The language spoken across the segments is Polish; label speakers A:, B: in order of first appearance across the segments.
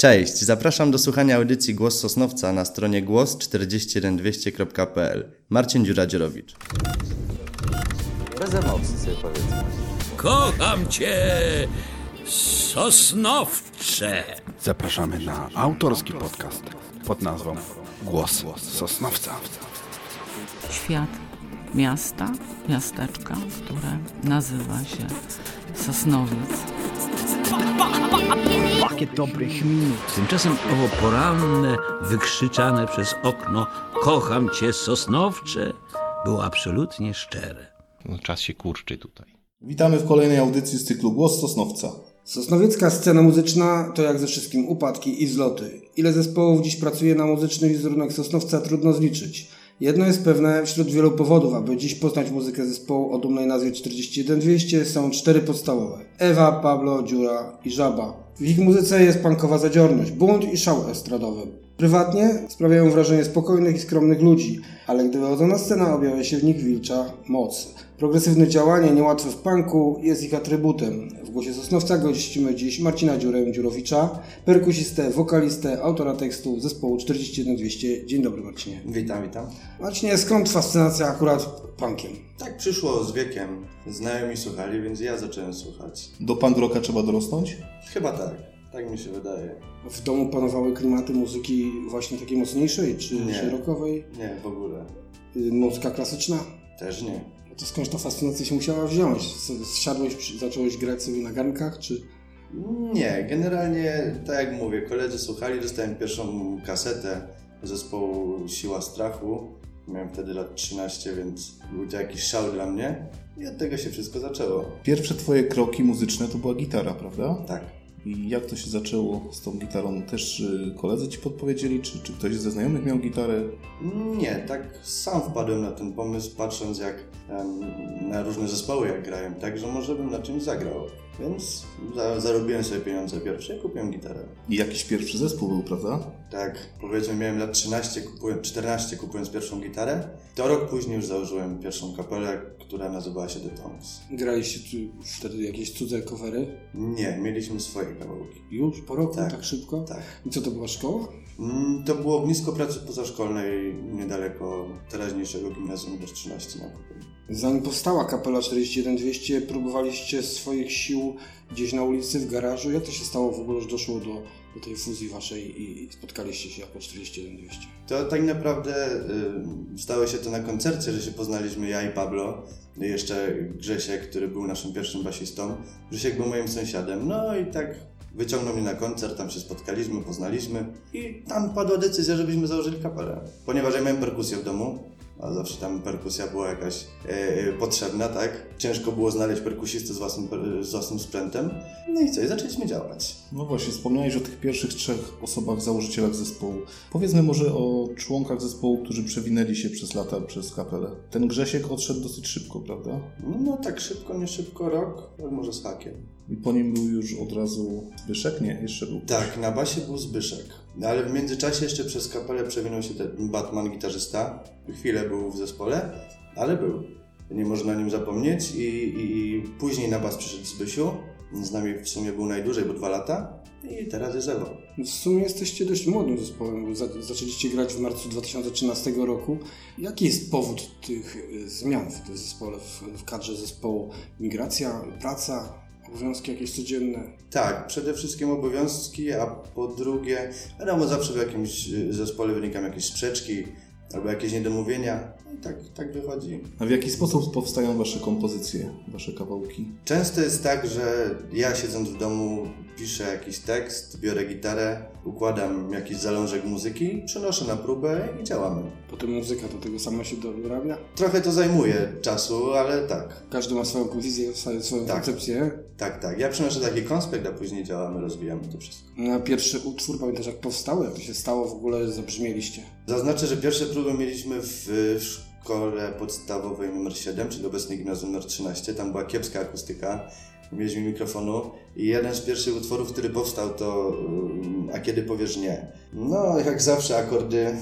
A: Cześć, zapraszam do słuchania audycji Głos Sosnowca na stronie głos41200.pl. Marcin Dziuradziorowicz.
B: Bez emocji sobie powiedzmy.
C: Kocham cię, Sosnowcze.
D: Zapraszamy na autorski podcast pod nazwą Głos Sosnowca.
E: świat miasta, miasteczka, które nazywa się Sosnowiec.
F: Pakiet dobrych minut.
C: Tymczasem owo poranne, wykrzyczane przez okno Kocham cię, Sosnowcze było absolutnie szczere.
G: No, czas się kurczy tutaj.
H: Witamy w kolejnej audycji z cyklu Głos Sosnowca.
I: Sosnowiecka scena muzyczna to jak ze wszystkim upadki i wzloty. Ile zespołów dziś pracuje na muzyczny wizerunek Sosnowca trudno zliczyć. Jedno jest pewne, wśród wielu powodów, aby dziś poznać muzykę zespołu o dumnej nazwie 41200 są cztery podstawowe. Ewa, Pablo, Dziura i Żaba. W ich muzyce jest punkowa zadziorność, bunt i szał estradowy. Prywatnie sprawiają wrażenie spokojnych i skromnych ludzi, ale gdy wychodzą na scenę objawia się w nich wilcza moc. Progresywne działanie, niełatwe w punku, jest ich atrybutem. W głosie Sosnowca gościmy dziś Marcina Dziurę Dziurowicza, perkusistę, wokalistę, autora tekstu zespołu 41200. Dzień dobry Marcinie.
A: Witam, witam.
I: Marcinie, skąd fascynacja akurat punkiem?
A: Tak przyszło z wiekiem. Znajomi słuchali, więc ja zacząłem słuchać.
H: Do punk rocka trzeba dorosnąć?
A: Chyba tak. Tak mi się wydaje.
I: W domu panowały klimaty muzyki właśnie takiej mocniejszej, czy,
A: Nie.
I: czy rockowej?
A: Nie, w ogóle.
I: Y, Muzyka klasyczna?
A: Też nie.
I: To skądś ta fascynacja się musiała wziąć? Zsiadłeś, zacząłeś grać sobie na garnkach, czy...
A: Nie, generalnie, tak jak mówię, koledzy słuchali, dostałem pierwszą kasetę zespołu Siła Strachu. Miałem wtedy lat 13, więc był to jakiś szał dla mnie. I od tego się wszystko zaczęło.
H: Pierwsze twoje kroki muzyczne to była gitara, prawda?
A: Tak.
H: I jak to się zaczęło z tą gitarą? Też y, koledzy ci podpowiedzieli, czy, czy ktoś ze znajomych miał gitarę?
A: Nie, tak sam wpadłem na ten pomysł, patrząc jak na różne zespoły jak grają, tak, że może bym na czymś zagrał. Więc za, zarobiłem sobie pieniądze pierwsze i kupiłem gitarę.
H: I jakiś pierwszy zespół był, prawda?
A: Tak, powiedzmy miałem lat 13, kupując, 14 kupując pierwszą gitarę, to rok później już założyłem pierwszą kapelę, która nazywała się The Tongues.
I: Graliście tu wtedy jakieś cudze covery?
A: Nie, mieliśmy swoje kawałki.
I: Już? Po roku? Tak,
A: Tak.
I: szybko?
A: Tak.
I: I co to była szkoła?
A: Mm, To było blisko pracy pozaszkolnej, niedaleko teraźniejszego gimnazjum nr 13 na Kupolu.
I: Zanim powstała kapela 41200, próbowaliście swoich sił gdzieś na ulicy, w garażu. Jak to się stało w ogóle, że doszło do, do tej fuzji waszej i, spotkaliście się jako 41200?
A: To tak naprawdę y, stało się to na koncercie, że się poznaliśmy ja i Pablo, jeszcze Grzesiek, który był naszym pierwszym basistą. Grzesiek był moim sąsiadem, no i tak wyciągnął mnie na koncert, tam się spotkaliśmy, poznaliśmy i tam padła decyzja, żebyśmy założyli kapelę. Ponieważ ja miałem perkusję w domu, a zawsze tam perkusja była jakaś e, potrzebna, tak? Ciężko było znaleźć perkusistę z własnym, per- z własnym sprzętem. No i co, i zaczęliśmy działać.
H: No właśnie, wspomniałeś o tych pierwszych trzech osobach, założycielach zespołu. Powiedzmy może o członkach zespołu, którzy przewinęli się przez lata przez kapelę. Ten Grzesiek odszedł dosyć szybko, prawda?
A: No tak szybko, nie szybko, rok, może z hakiem.
H: I po nim był już od razu Zbyszek? Nie, jeszcze był.
A: Tak, na basie był Zbyszek. No, ale w międzyczasie jeszcze przez kapelę przewinął się ten Batman, gitarzysta. Chwilę był w zespole, ale był. Nie można o nim zapomnieć i, i, i później na bas przyszedł Zbysiu. Z nami w sumie był najdłużej, bo dwa lata. I teraz jest Ewo.
I: W sumie jesteście dość młodym zespołem, bo za, zaczęliście grać w marcu 2013 roku. Jaki jest powód tych y, zmian w tym zespole, w, kadrze zespołu? Migracja, praca, obowiązki jakieś codzienne?
A: Tak, przede wszystkim obowiązki, a po drugie, wiadomo, zawsze w jakimś y, zespole wynikają jakieś sprzeczki albo jakieś niedomówienia. No i tak, tak wychodzi.
H: A w jaki sposób powstają wasze kompozycje, wasze kawałki?
A: Często jest tak, że ja siedząc w domu piszę jakiś tekst, biorę gitarę, układam jakiś zalążek muzyki, przenoszę na próbę i działamy.
I: Potem muzyka do tego sama się dorabia?
A: Trochę to zajmuje czasu, ale tak,
I: Każdy ma swoją wizję, swoją,
A: Tak.
I: koncepcję.
A: tak, tak. Ja przenoszę taki konspekt, a później działamy, rozwijamy to wszystko.
I: Na pierwszy utwór pamiętasz jak powstał? Jak to się stało w ogóle, że zabrzmieliście?
A: Zaznaczę, że pierwsze próby mieliśmy w, szkole podstawowej nr 7, czyli obecnej gimnazjum nr 13. Tam była kiepska akustyka, nie mieliśmy mikrofonu i jeden z pierwszych utworów, który powstał to um, A kiedy powiesz nie. No, jak zawsze akordy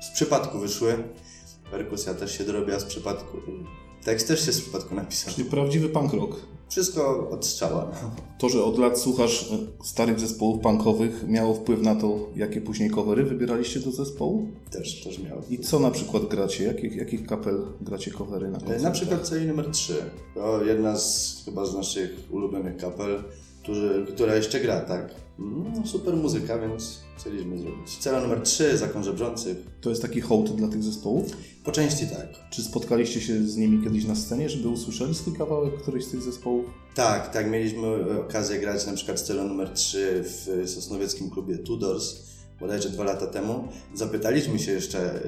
A: z przypadku wyszły. Perkusja też się dorobiła z przypadku. Tekst też się z przypadku napisał.
H: Czyli prawdziwy punk rock.
A: Wszystko od strzała.
H: To, że od lat słuchasz e, starych zespołów punkowych, miało wpływ na to, jakie później covery wybieraliście do zespołu?
A: Też, też miał.
H: I co na przykład gracie? Jakich, jakich kapel gracie covery na
A: E,
H: koncertach?
A: Na przykład celi numer 3. To jedna z chyba z naszych ulubionych kapel, którzy, która jeszcze gra, tak? No, super muzyka, więc chcieliśmy zrobić. Cela numer 3, Zakon Żebrzących.
H: To jest taki hołd dla tych zespołów?
A: Po części tak.
H: Czy spotkaliście się z nimi kiedyś na scenie, żeby usłyszeli swój kawałek któryś z tych zespołów?
A: Tak, tak, mieliśmy okazję grać na przykład celą numer 3 w sosnowieckim klubie Tudors, bodajże dwa lata temu. Zapytaliśmy się jeszcze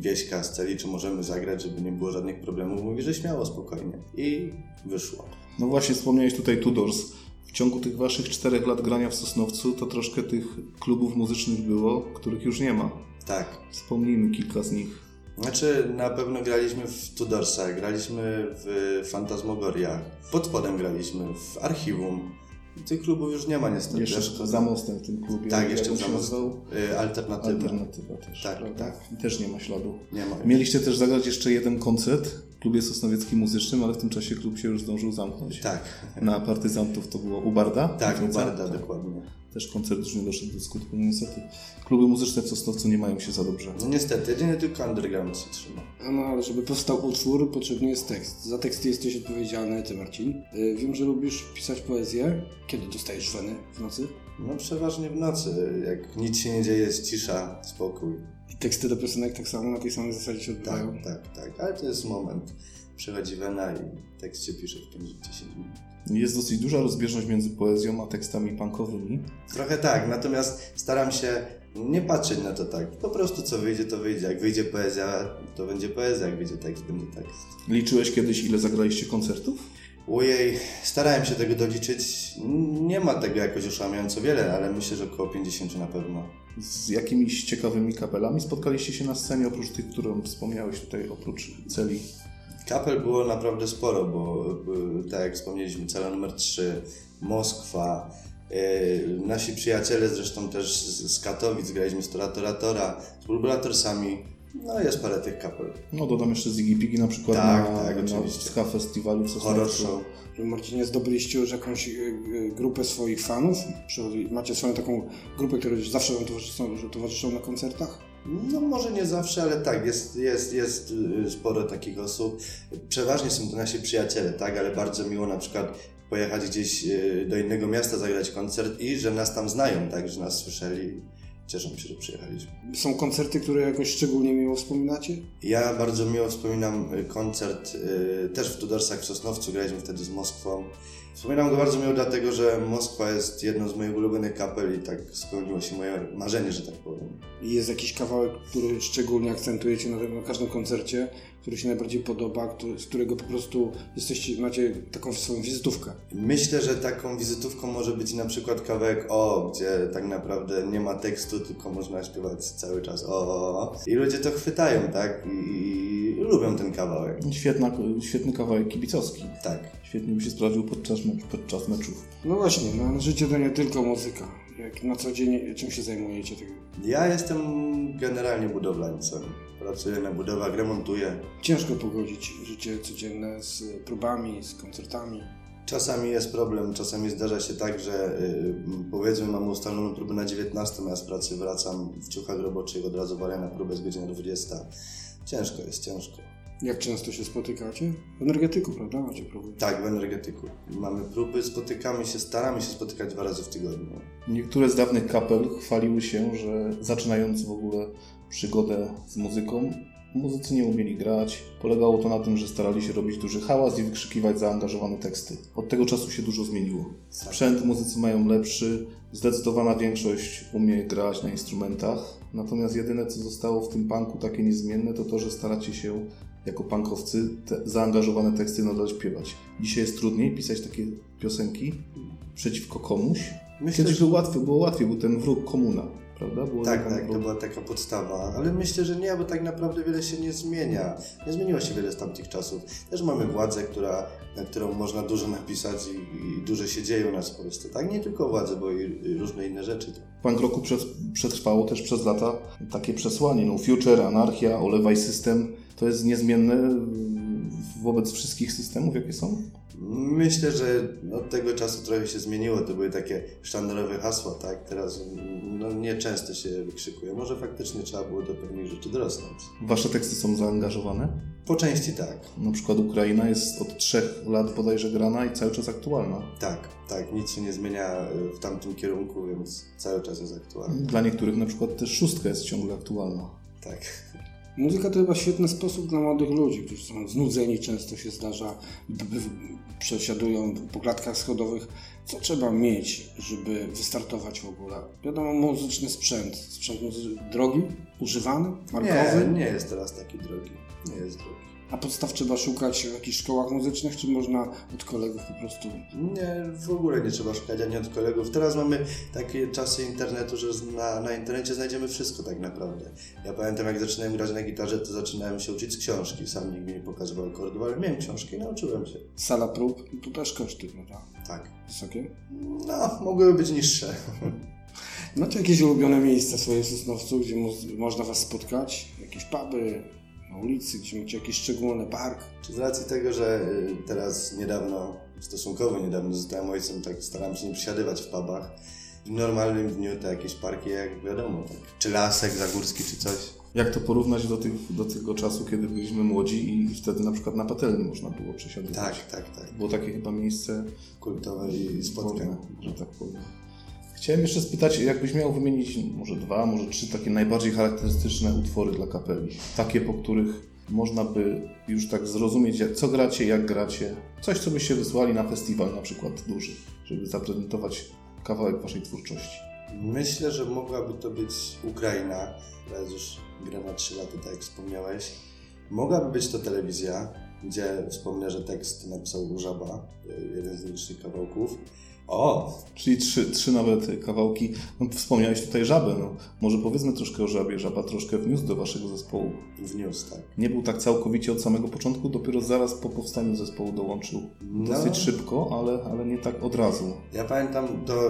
A: Wieśka z celi, czy możemy zagrać, żeby nie było żadnych problemów. Mówi, że śmiało, spokojnie. I wyszło.
H: No właśnie, wspomniałeś tutaj Tudors. W ciągu tych waszych czterech lat grania w Sosnowcu to troszkę tych klubów muzycznych było, których już nie ma.
A: Tak.
H: Wspomnijmy kilka z nich.
A: Znaczy, na pewno graliśmy w Tudorsach, graliśmy w Fantasmagoriach, pod spodem graliśmy, w Archiwum. Tych klubów już nie ma niestety.
H: Jeszcze za mostem w tym klubie.
A: Tak, jeszcze Zamostu.
H: nazywał?
A: Y, Alternatywa.
H: Alternatywa też.
A: Tak, tak.
H: I też nie ma śladu.
A: Nie ma.
H: Mieliście też zagrać jeszcze jeden koncert klubie sosnowieckim muzycznym, ale w tym czasie klub się już zdążył zamknąć.
A: Tak,
H: Na partyzantów to było u Barda?
A: tak,
H: Wiecie?
A: Barda, dokładnie.
H: Też koncert już nie doszedł do skutku. No niestety kluby muzyczne w Sosnowcu nie mają się za dobrze.
A: No niestety, jedynie tylko underground się trzyma.
I: No, ale żeby powstał utwór, potrzebny jest tekst. Za teksty jesteś odpowiedzialny, ty Marcin. Y, Wiem, że lubisz pisać poezję. Kiedy dostajesz weny w nocy?
A: No przeważnie w nocy, jak nic się nie dzieje, jest cisza, spokój.
I: Teksty do piosenek tak samo na tej samej zasadzie się
A: Tak,
I: odbywają.
A: tak, tak, ale to jest moment. Przychodzi wena i tekst się pisze w 5-10 minut.
H: Jest dosyć duża rozbieżność między poezją a tekstami punkowymi.
A: Trochę tak, natomiast staram się nie patrzeć na to tak. Po prostu co wyjdzie, to wyjdzie. Jak wyjdzie poezja, to będzie poezja, jak wyjdzie tekst, będzie tekst.
H: Liczyłeś kiedyś, ile zagraliście koncertów?
A: Ojej, starałem się tego doliczyć. Nie ma tego jakoś oszałamiająco wiele, ale myślę, że około 50 na pewno.
H: Z jakimiś ciekawymi kapelami spotkaliście się na scenie, oprócz tych, którą wspomniałeś tutaj, oprócz celi?
A: Kapel było naprawdę sporo, bo tak jak wspomnieliśmy, cela numer 3, Moskwa, y, nasi przyjaciele zresztą też z, z Katowic, graliśmy z Toratoratora, z Bulbulatorsami, no jest parę tych kapel.
H: No dodam jeszcze Ziggy Piggy na przykład
A: Tak,
H: na,
A: tak,
H: na. Ska Festiwalu w
A: Horror show.
I: Marcinie, zdobyliście już jakąś y, y, grupę swoich fanów? Macie swoją taką grupę, która już zawsze wam towarzyszą, że towarzyszą na koncertach?
A: No może nie zawsze, ale tak, jest, jest, jest y, sporo takich osób. Przeważnie są to nasi przyjaciele, tak, ale bardzo miło na przykład pojechać gdzieś y, do innego miasta, zagrać koncert i że nas tam znają, tak, że nas słyszeli. Cieszą się, że przyjechaliśmy.
I: Są koncerty, które jakoś szczególnie miło wspominacie?
A: Ja bardzo miło wspominam y, koncert y, też w Tudorsach w Sosnowcu, graliśmy wtedy z Moskwą. Wspominam go bardzo miło dlatego, że Moskwa jest jedną z moich ulubionych kapel i tak spełniło się moje marzenie, że tak powiem.
I: I Jest jakiś kawałek, który szczególnie akcentujecie na, na każdym koncercie, który się najbardziej podoba, który, z którego po prostu jesteście, macie taką swoją wizytówkę.
A: Myślę, że taką wizytówką może być na przykład kawałek O, gdzie tak naprawdę nie ma tekstu, tylko można śpiewać cały czas O, o, o. I ludzie to chwytają, tak? I, i lubią ten kawałek.
H: Świetna, świetny kawałek kibicowski.
A: Tak.
H: Świetnie by się sprawdził podczas, mecz, podczas meczów.
I: No właśnie, no, życie to nie tylko muzyka. Jak na co dzień, czym się zajmujecie? Tak?
A: Ja jestem generalnie budowlańcem. Pracuję na budowach, remontuję.
I: Ciężko pogodzić życie codzienne z próbami, z koncertami.
A: Czasami jest problem, czasami zdarza się tak, że y, powiedzmy mamy ustaloną próbę na 19, a ja z pracy wracam w ciuchach roboczych, od razu walę na próbę z godziny 20. Ciężko jest, ciężko.
I: Jak często się spotykacie? W energetyku, prawda? Macie próby.
A: Tak, w energetyku. Mamy próby, spotykamy się, staramy się spotykać dwa razy w tygodniu.
H: Niektóre z dawnych kapel chwaliły się, że zaczynając w ogóle przygodę z muzyką, muzycy nie umieli grać. Polegało to na tym, że starali się robić duży hałas i wykrzykiwać zaangażowane teksty. Od tego czasu się dużo zmieniło. Sprzęt muzycy mają lepszy, zdecydowana większość umie grać na instrumentach. Natomiast jedyne, co zostało w tym punku takie niezmienne, to to, że staracie się jako punkowcy te zaangażowane teksty nadal śpiewać. Dzisiaj jest trudniej pisać takie piosenki przeciwko komuś.
A: Myślę,
H: Kiedyś
A: że-
H: był łatwy, było łatwiej, był ten wróg komuna, prawda? Było
A: Tak, tak, to była taka podstawa, ale myślę, że nie, bo tak naprawdę wiele się nie zmienia. Nie zmieniło się wiele z tamtych czasów. Też mamy władzę, która, na którą można dużo napisać i, i dużo się dzieje u nas w Polsce. Tak, nie tylko władzę, bo i, różne inne rzeczy.
H: Punk roku przetrwało też przez lata takie przesłanie, no future, anarchia, olewaj system. To jest niezmienne wobec wszystkich systemów, jakie są?
A: Myślę, że od tego czasu trochę się zmieniło. To były takie sztandarowe hasła, tak? Teraz no, nie często się wykrzykuje. Może faktycznie trzeba było do pewnych rzeczy dorosnąć.
H: Wasze teksty są zaangażowane?
A: Po części tak.
H: Na przykład Ukraina jest od trzech lat bodajże grana i cały czas aktualna.
A: Tak, tak. Nic się nie zmienia y, w tamtym kierunku, więc cały czas jest aktualny.
H: Dla niektórych na przykład też szóstka jest ciągle aktualna.
A: Tak.
I: Muzyka to chyba świetny sposób dla młodych ludzi, którzy są znudzeni, często się zdarza, przesiadują po klatkach schodowych. Co trzeba mieć, żeby wystartować w ogóle? Wiadomo, muzyczny sprzęt. Sprzęt muzy- drogi, używany, markowy.
A: Nie, nie jest teraz taki drogi. Nie jest drogi.
I: A podstaw trzeba szukać w jakichś szkołach muzycznych, czy można od kolegów po prostu?
A: Nie, w ogóle nie trzeba szukać ani od kolegów. Teraz mamy takie czasy internetu, że na, na internecie znajdziemy wszystko tak naprawdę. Ja pamiętam, jak zaczynałem grać na gitarze, to zaczynałem się uczyć z książki. Sam nikt mi nie pokazywał akordów, ale miałem książki i nauczyłem się.
I: Sala prób, tu też koszty, prawda?
A: Tak.
I: Wysokie?
A: No, mogłyby być niższe.
I: Macie jakieś ulubione miejsca swoje w Sosnowcu, gdzie mo- można Was spotkać? Jakieś puby, na ulicy, gdzie macie jakiś szczególny park?
A: Czy z racji tego, że y, teraz niedawno, stosunkowo niedawno zostałem ojcem, tak staram się nie przysiadywać w pubach. W normalnym dniu to jakieś parki, jak wiadomo, tak. czy lasek zagórski, czy coś.
H: Jak to porównać do, tych, do tego czasu, kiedy byliśmy młodzi i wtedy na przykład na patelni można było przesiadywać?
A: Tak, tak, tak.
H: Było takie chyba miejsce
A: Kultowe i spotkań.
H: wolne, że tak powiem. Chciałem jeszcze spytać, jakbyś miał wymienić może dwa, może trzy takie najbardziej charakterystyczne utwory dla kapeli. Takie, po których można by już tak zrozumieć, co gracie, jak gracie. Coś, co byście wysłali na festiwal na przykład duży, żeby zaprezentować kawałek waszej twórczości.
A: Myślę, że mogłaby to być Ukraina. Teraz już gra na 3 lata, tak jak wspomniałeś. Mogłaby być to telewizja, gdzie wspomnę, że tekst napisał Żaba, jeden z licznych kawałków. O!
H: Czyli trzy, trzy nawet kawałki. No, wspomniałeś tutaj żabę. No. Może powiedzmy troszkę o żabie. Żaba troszkę wniósł do waszego zespołu.
A: Wniósł, tak.
H: Nie był tak całkowicie od samego początku, dopiero zaraz po powstaniu zespołu dołączył.
A: No.
H: Dosyć szybko, ale, ale nie tak od razu.
A: Ja pamiętam,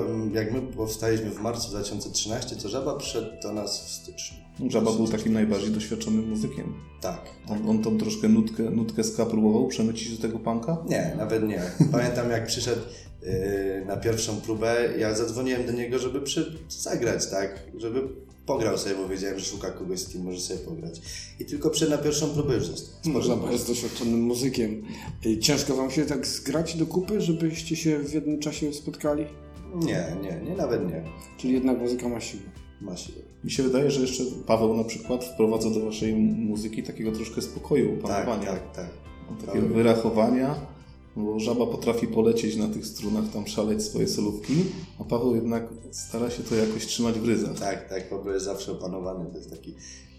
A: mm, jak my powstaliśmy w marcu 2013, to Żaba przyszedł do nas w styczniu.
H: No, Żaba był takim najbardziej doświadczonym muzykiem.
A: Tak.
H: On, on tą troszkę nutkę, nutkę ska próbował przemycić do tego punka.
A: Nie, nawet nie. Pamiętam jak przyszedł na pierwszą próbę, ja zadzwoniłem do niego, żeby przy... zagrać, tak? Żeby pograł sobie, bo wiedziałem, że szuka kogoś, z kim może sobie pograć. I tylko przed na pierwszą próbę już został.
I: Można, bo jest doświadczonym muzykiem. Y, Ciężko Wam się tak zgrać do kupy, żebyście się w jednym czasie spotkali?
A: Nie, nie, nie, nawet nie.
I: Czyli jednak muzyka ma siłę.
A: Ma siłę.
H: Mi się wydaje, że jeszcze Paweł na przykład wprowadza do waszej muzyki takiego troszkę spokoju,
A: Tak,
H: opanowania.
A: tak, tak.
H: Takiego wyrachowania, bo żaba potrafi polecieć na tych strunach, tam szaleć swoje solówki, a Paweł jednak stara się to jakoś trzymać w ryzach.
A: Tak, tak, Paweł jest zawsze opanowany, to jest taki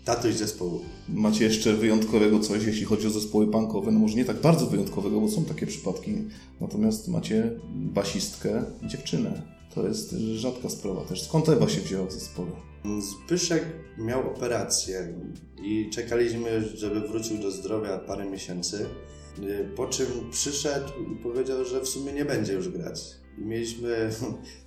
A: tatuś zespołu.
H: Macie jeszcze wyjątkowego coś, jeśli chodzi o zespoły punkowe, no może nie tak bardzo wyjątkowego, bo są takie przypadki, natomiast macie basistkę, dziewczynę. To jest rzadka sprawa też. Skąd Ewa się wzięła w zespole?
A: Zbyszek miał operację i czekaliśmy, żeby wrócił do zdrowia parę miesięcy. Y, Po czym przyszedł i powiedział, że w sumie nie będzie już grać. I mieliśmy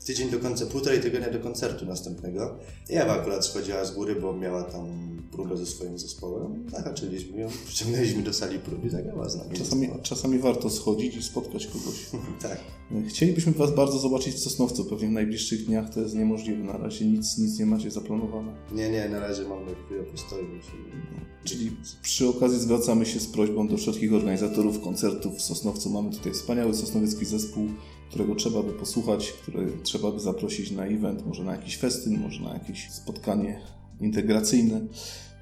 A: tydzień do końca, półtorej tygodnia do koncertu następnego. I Ewa akurat schodziła z góry, bo miała tam próbę ze swoim zespołem. Zahaczyliśmy ją, przyciągnęliśmy do sali prób i zagrała z nami.
H: Czasami, czasami warto schodzić i spotkać kogoś.
A: Tak.
H: Chcielibyśmy Was bardzo zobaczyć w Sosnowcu. Pewnie w najbliższych dniach to jest niemożliwe. Na razie nic, nic nie macie zaplanowane.
A: Nie, nie, na razie mamy chwilę postoju.
H: Czyli przy okazji zwracamy się z prośbą do wszystkich organizatorów koncertów w Sosnowcu. Mamy tutaj wspaniały sosnowiecki zespół, którego trzeba by posłuchać, który trzeba by zaprosić na event, może na jakiś festyn, może na jakieś spotkanie integracyjne.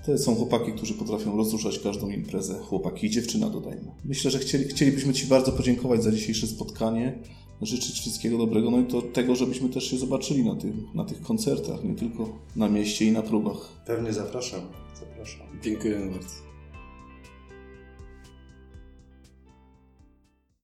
H: To są chłopaki, którzy potrafią rozruszać każdą imprezę. Chłopaki i dziewczyna, dodajmy. Myślę, że chcieli, chcielibyśmy Ci bardzo podziękować za dzisiejsze spotkanie, życzyć wszystkiego dobrego, no i to tego, żebyśmy też się zobaczyli na, tym, na tych koncertach, nie tylko na mieście i na próbach.
A: Pewnie zapraszam. Zapraszam.
I: Dziękuję bardzo.